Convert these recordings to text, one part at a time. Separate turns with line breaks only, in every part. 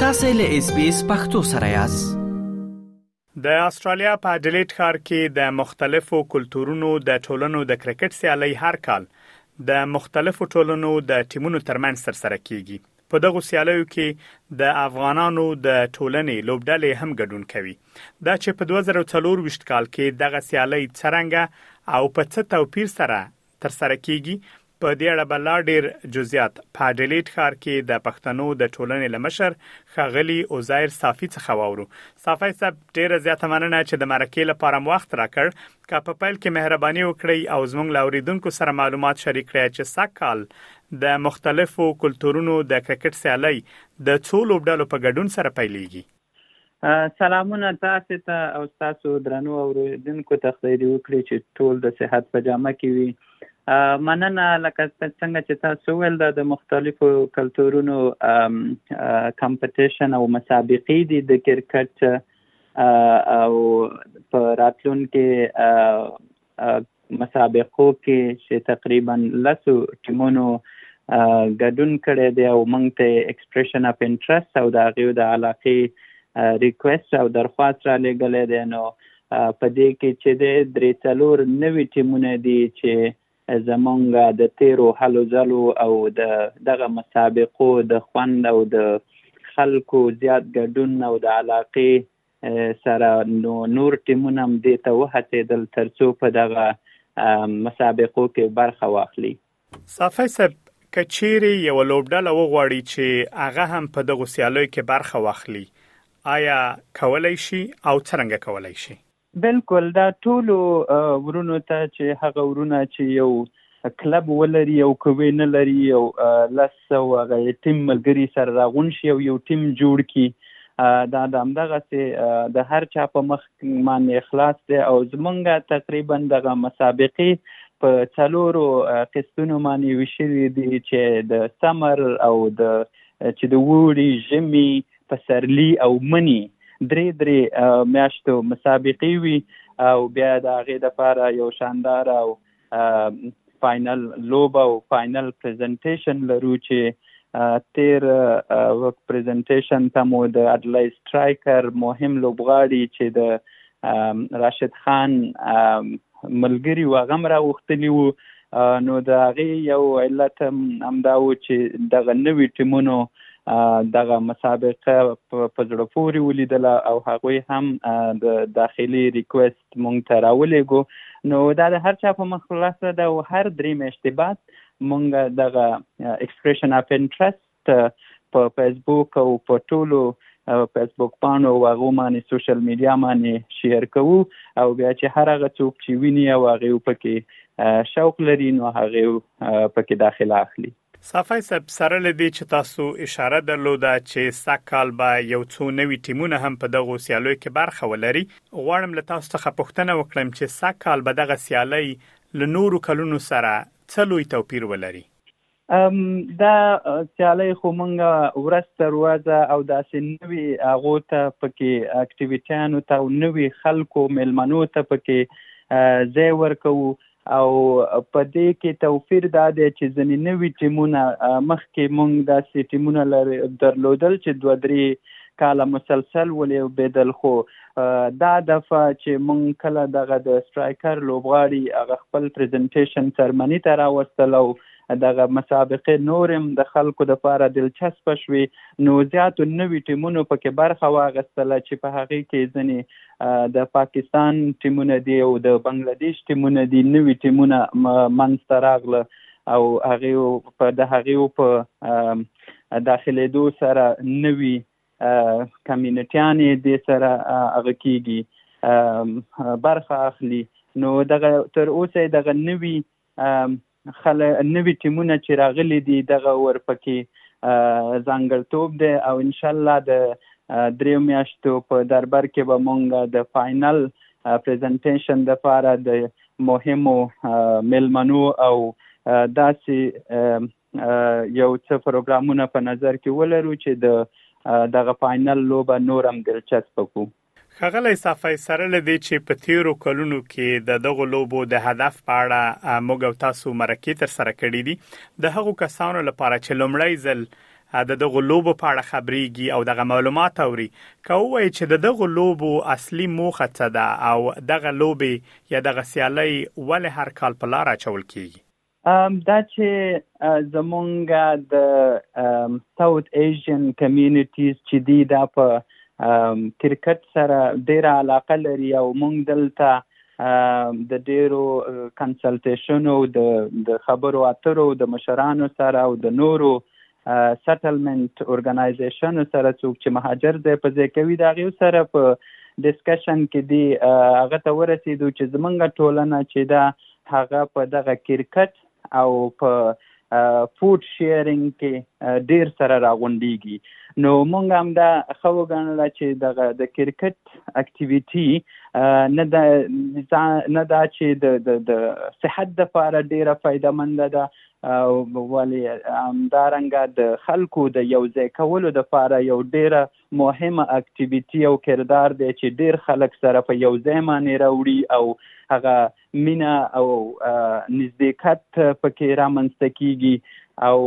تاسو له اس بي اس پختو سره یاست
د استرالیا په اډلیټ ښار کې د مختلفو کلتورونو د ټولنو د کرکټ سیالي هر کال د مختلفو ټولنو د ټیمونو ترمنځ تر سره کیږي په دغه سیالیو کې د افغانانو د ټولنې لوبډلې هم ګډون کوي دا چې په 2024 کال کې دغه سیالي څرنګه او په څه توپیر سره تر سره کیږي په دې اړه به لا ډیر جزئیات په اډلیډ ښار کې د پښتنو د ټولنې لمشر خغلی اوزایر صافی څخه واورو صافی صاحب ډیره زیاته مننه چې د مرکې لپاره وخت راکړ که په پیل کې مهرباني وکړئ او زموږ لاوریدونکو سره معلومات شریک کړئ چې سکهال د مختلفو کلتورونو د کرکټ سیالي د څو لوبډلو په ګډون سره پیلېږي
سلامونه تاسو ته او تاسو درنو اوریدونکو ته خدای دې وکړي چې ټول د صحت په جامه کې وي مننه لکه څنګه چې تاسو ول د مختلفو کلتورونو کمپټیشن او مسابقې دي د کرکټ او په راتلونکي مسابقو کې چې تقریبا لسو ټیمونو ګډون کړی دی او موږ ته ایکسپریشن اف انټرست او د هغې د علاقې ریکوست او درخواست را لېږلی دی نو په دې کې چې دی درې څلور نوي ټیمونه دي چې زمونږ د تیرو هلو ځلو او د دغه مسابقو د خوند او د خلکو زیات ګډون او د علاقې سره نو نور ټیمونه هم دې ته وهڅېدل ترڅو په دغه مسابقو کې برخه واخلي
صافی صاحب که چیرې یو لوبډله وغواړي چې هغه هم په دغه سیالیو کې برخه واخلي آیا کولای شي او څنګه کولای شي
بالکل دا ټول ورونو ته چې هغه ورونه چې یو کلب ولري او که وې نه لري او لس سوه هغه ټیم ملګري سره راغون شي او یو ټیم جوړ کړي دا د همدغسې د هر چا په مخ باندې اخلاص دی او زمونږ تقریبا دغه مسابقې په څلورو قسطونو باندې ویشلې دي چې د سمر او د چې د وړي ژمي پسرلي او مني درې درې میاشتو مسابقې وي او بیا د هغې دپاره یو شاندار او فاینل لوبه او فاینل پریزنټیشن لرو چې تیر وخت پریزنټیشن ته مو د اډلای سټرایکر مهم لوبغاړي چې د راشد خان ملګری و غم را وختلی وو نو د هغه یو علت هم دا و چې دغه نوی ټیمونو دغه مسابقه په زړه پورې ولیدله او هغوی هم د داخلي ریکوست مونږ ته راولېږو نو دا د هر چا په مخ خلاصه ده او هر درې میاشتې بعد مونږ دغه ایکسپریشن اف انټرست په فیسبوک او په ټولو فیسبوک پاڼو او هغو باندې سوشل میډیا باندې شیر کوو او بیا چې هر هغه څوک چې ویني او هغه پکې شوق لري نو هغه پکې داخله اخلي
صافی صاحب سره له دې چې تاسو اشاره درلوده چې سږ کال به یو څو نوي ټیمونه هم په دغو سیالیو کې برخه ولري، غواړم له تاسو څخه پوښتنه وکړم چې سږ کال به دغه سیالۍ له نورو کلونو سره څه لوی توپیر ولري؟
دا سیالۍ خو موږ ورځ تر ورځه او داسې نوي هغو ته پکې اکټیویټیانو ته او نوي خلکو میلمنو ته پکې ځای ورکوو او په دې کې توفیر دا دی چې ځینې نوي ټیمونه مخکې مونږ داسې ټیمونه درلودل چې دوه درې کاله مسلسل ولوبېدل خو دا دفعه چې مونږ کله دغه د سټرایکر لوبغاړي هغه خپل پریزنټیشن سرمنی ته راوستل او دغه مسابقه نورم د خلکو د پاره دلچسپ شوي نو زیاتو نوي ټیمونو پکې برخه واغستله چې په هغه کې ځنې د پاکستان ټیمونه دي او د بنگلاديش ټیمونه دي نوي ټیمونه منځته راغله او هغه په د هغه په داخليدو سره نوي کمیونټیانې د سره هغه کیږي برخه اخلي نو دغه تر اوسه دغه نوي خل نوي ټیمونه چې راغلي دي دغه ورپکې ځانګړتوب دی او ان شاء الله د دریو میاشتو په دربر کې به مونږ د فاینل پریزنټیشن د لپاره د مهمو ملمنو او داسې یو څه پروګرامونه په نظر کې ولرو چې د دغه فاینل لوبه نورم دلچسپ کو
ښاغلی صافی سره له دې چې په تېرو کلونو کې د دغو لوبو د هدف په اړه موږ او تاسو مرکې تر سره کړې دي، د هغو کسانو لپاره چې لومړی ځل د دغو لوبو په اړه خبرېږي او دغه معلومات اوري، که ووایئ چې د دغو لوبو اصلي موخه څه ده او دغه لوبې یا دغه سیالۍ ولې هر کال په لاره اچول
کېږي؟ دا چې زمونږ د ساوت ایشین کمیونټیز چې دی دا په کرکټ سره ډیره علاقه لري او مونږ دلته د ډیرو کنسلټیشن او د خبرو اترو د مشرانو سره او د نورو سټلمنټ اورګنایزیشنو سره څوک چې مهاجر ځای په ځای کوي د هغې سره په ډسکشن کې دي هغه ته ورسېدو چې زمونږ ټولنه چې دا هغه په دغه کرکټ او په فوډ شیرینګ کې ډیر سره راغونډیږي نو مونږ هم دا خو وګڼله چې دغه د کرکټ اکټیویټي نه دا نه دا چې د د صحت د لپاره ډیره فائدمند ده او ولې همدارنګه د خلکو د یو ځای کولو لپاره یو ډیره مهمه اکټیویټي او کردار دی چې ډیر خلک سره په یو ځای معنی راوړي او هغه مینه او نزدېکت پکې رامنځته کیږي او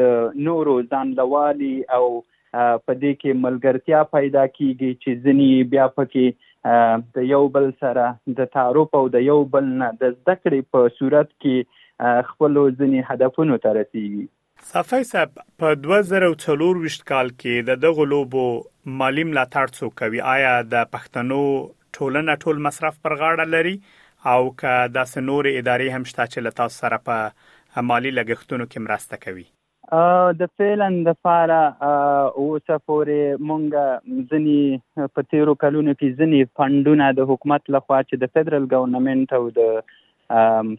د نورو ځان لوالي او په دې کې ملګرتیا پیدا کیږي چې ځینې یې بیا پکې د یو بل سره د تعارف او د یو بل نه د زده کړې په صورت کې خپل ځینې هدفونو ته رسیږي
صفای صاحب په 2024 کال کې د دغه لوبو مالی ملاتړ څوک کوي آیا د پښتنو ټولنه ټول مصرف پر غاړه لري او که داسې نور ادارې هم شته چې له تاسو سره په مالی لګښتونو کې مرسته کوي
د فعلا لپاره اوسه پورې مونږ ځنی په تیرو کلونو کې ځنی فندونه د حکومت لخوا چې د فدرال ګورنمنت او د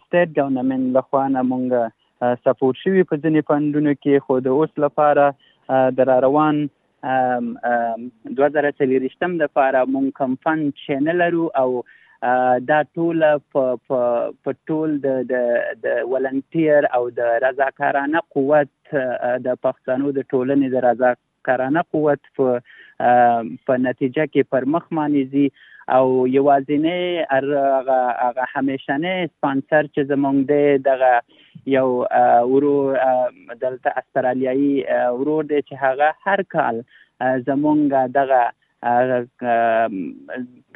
سټیټ ګورنمنت لخوا نه مونږ سپورټ شوی په ځنی فندونو کې خو د اوس لپاره د روان دوه زره څلېرشتم لپاره مونږ کوم فن چې نه لرو او دا ټول په ټول د د د ولنټیر او د رضاکارانه قوت د پښتنو د ټولنې د رضاکارانه قوت په په نتیجه کې پر مخ مانیزي او یوازینی هغه هغه همیشنه سپانسر چې زمونږ دی دغه یو ورور دلته استرالیایي ورور دی چې هغه هر کال زمونږ دغه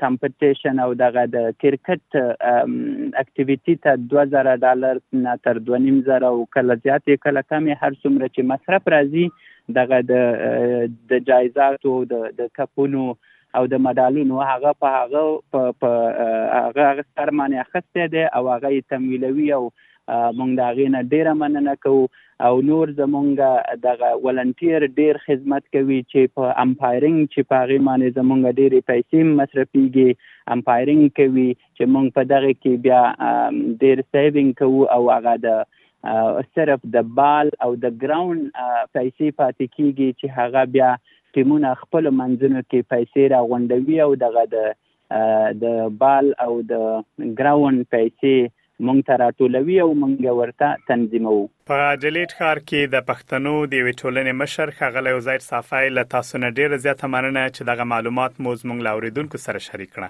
کمپټیشن او دغه د کرکټ اکټیویټی ته 2000 ډالر نه تر 2500 او کله زیات کله کم هر څومره چې مصرف راځي دغه د د جایزاتو د د کپونو او د مډالونو هغه په هغه په په هغه هغه سر باندې اخستې دی او هغه یې تمویلوي او مونږ د هغې نه ډیره مننه کوو او نور زمونږ دغه ولنټیر ډیر خدمت کوي چې په امپایرینګ چې په هغې باندې زمونږ ډیرې پیسې مصرفیږي امپایرینګ کوي چې مونږ په دغه کې بیا ډیر سیوینګ کوو او هغه د صرف د بال او د ګراوند پیسې پاتې کیږي چې هغه بیا ټیمونه خپلو منځونو کې پیسې راغونډوي او دغه د د بال او د ګراوند پیسې مونږ ته راټولوي او مونږ ورته تنظیموو
په ډیلیټ ښار کې د پښتنو د یوې ټولنې مشر ښاغلی عزیر صافی له تاسو نه ډیره زیاته مننه چې دغه معلومات مو زموږ له اوریدونکو سره شریک کړه.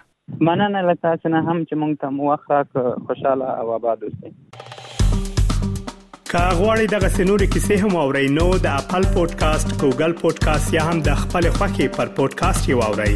مننه له تاسو نه هم چې مونږ ته مو وخت راکړ خوشاله او آباد اوسئ
که غواړئ دغه سنوري کیسې هم او رینو د خپل پودکاسټ ګوګل پودکاسټ یا هم د خپل خاكي پر پودکاسټ یو اورئ